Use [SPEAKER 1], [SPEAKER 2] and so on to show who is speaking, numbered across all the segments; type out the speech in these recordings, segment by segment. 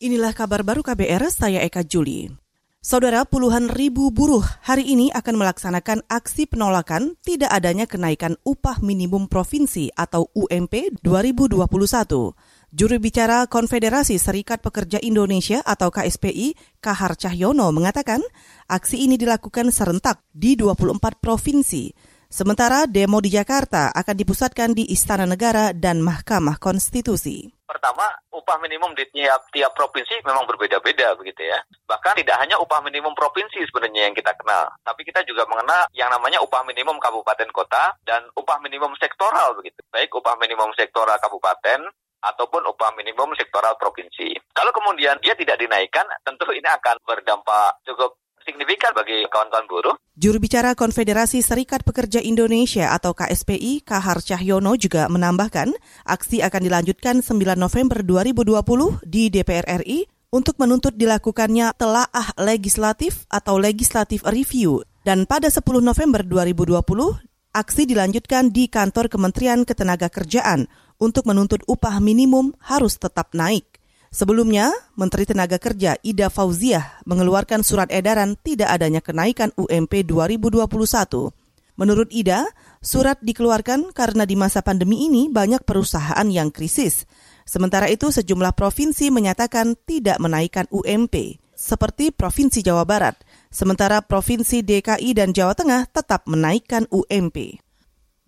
[SPEAKER 1] Inilah kabar baru KBR, saya Eka Juli. Saudara, puluhan ribu buruh hari ini akan melaksanakan aksi penolakan tidak adanya kenaikan upah minimum provinsi atau UMP 2021. Juru bicara Konfederasi Serikat Pekerja Indonesia atau KSPI, Kahar Cahyono mengatakan aksi ini dilakukan serentak di 24 provinsi. Sementara demo di Jakarta akan dipusatkan di Istana Negara dan Mahkamah Konstitusi.
[SPEAKER 2] Pertama, upah minimum di tiap, tiap provinsi memang berbeda-beda begitu ya. Bahkan tidak hanya upah minimum provinsi sebenarnya yang kita kenal, tapi kita juga mengenal yang namanya upah minimum kabupaten kota dan upah minimum sektoral begitu. Baik upah minimum sektoral kabupaten ataupun upah minimum sektoral provinsi. Kalau kemudian dia tidak dinaikkan, tentu ini akan berdampak cukup signifikan bagi kawan-kawan buruh.
[SPEAKER 1] Juru bicara Konfederasi Serikat Pekerja Indonesia atau KSPI, Kahar Cahyono juga menambahkan, aksi akan dilanjutkan 9 November 2020 di DPR RI untuk menuntut dilakukannya telaah legislatif atau legislative review. Dan pada 10 November 2020, aksi dilanjutkan di kantor Kementerian Ketenagakerjaan untuk menuntut upah minimum harus tetap naik. Sebelumnya, Menteri Tenaga Kerja Ida Fauziah mengeluarkan surat edaran tidak adanya kenaikan UMP 2021. Menurut Ida, surat dikeluarkan karena di masa pandemi ini banyak perusahaan yang krisis. Sementara itu, sejumlah provinsi menyatakan tidak menaikkan UMP, seperti Provinsi Jawa Barat. Sementara Provinsi DKI dan Jawa Tengah tetap menaikkan UMP.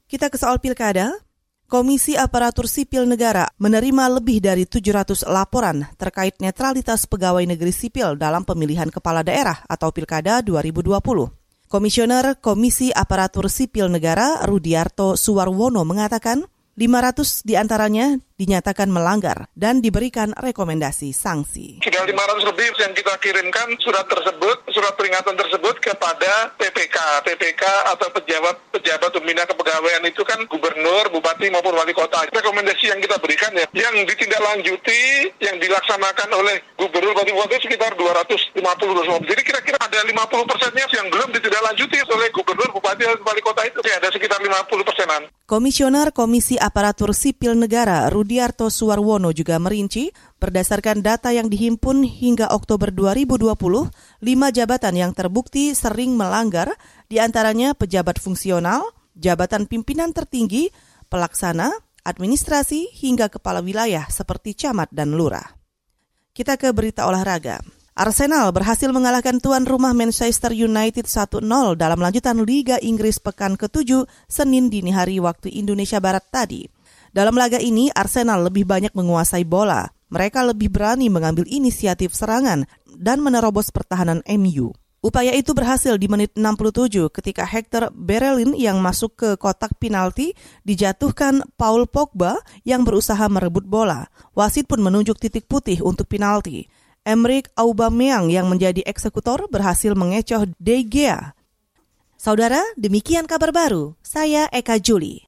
[SPEAKER 1] Kita ke soal pilkada. Komisi Aparatur Sipil Negara menerima lebih dari 700 laporan terkait netralitas pegawai negeri sipil dalam pemilihan kepala daerah atau Pilkada 2020. Komisioner Komisi Aparatur Sipil Negara Rudiarto Suwarwono mengatakan 500 di antaranya dinyatakan melanggar dan diberikan rekomendasi sanksi.
[SPEAKER 3] Sudah 500 lebih yang kita kirimkan surat tersebut, surat peringatan tersebut kepada PPK. PPK atau pejabat pejabat pembina kepegawaian itu kan gubernur, bupati maupun wali kota. Rekomendasi yang kita berikan ya, yang ditindaklanjuti, yang dilaksanakan oleh gubernur, bupati, wali sekitar 250 Jadi kira-kira ada 50 persennya yang belum ditindaklanjuti oleh gubernur, bupati, dan wali kota itu. Ya, ada sekitar 50 persenan.
[SPEAKER 1] Komisioner Komisi Aparatur Sipil Negara Rudiarto Suwarwono juga merinci, berdasarkan data yang dihimpun hingga Oktober 2020, lima jabatan yang terbukti sering melanggar, di antaranya pejabat fungsional, jabatan pimpinan tertinggi, pelaksana, administrasi, hingga kepala wilayah seperti camat dan lurah. Kita ke berita olahraga. Arsenal berhasil mengalahkan tuan rumah Manchester United 1-0 dalam lanjutan Liga Inggris pekan ke-7 Senin dini hari waktu Indonesia Barat tadi. Dalam laga ini, Arsenal lebih banyak menguasai bola. Mereka lebih berani mengambil inisiatif serangan dan menerobos pertahanan MU. Upaya itu berhasil di menit 67 ketika Hector Berelin yang masuk ke kotak penalti dijatuhkan Paul Pogba yang berusaha merebut bola. Wasit pun menunjuk titik putih untuk penalti. Emric Aubameyang yang menjadi eksekutor berhasil mengecoh De Gea. Saudara, demikian kabar baru. Saya Eka Juli.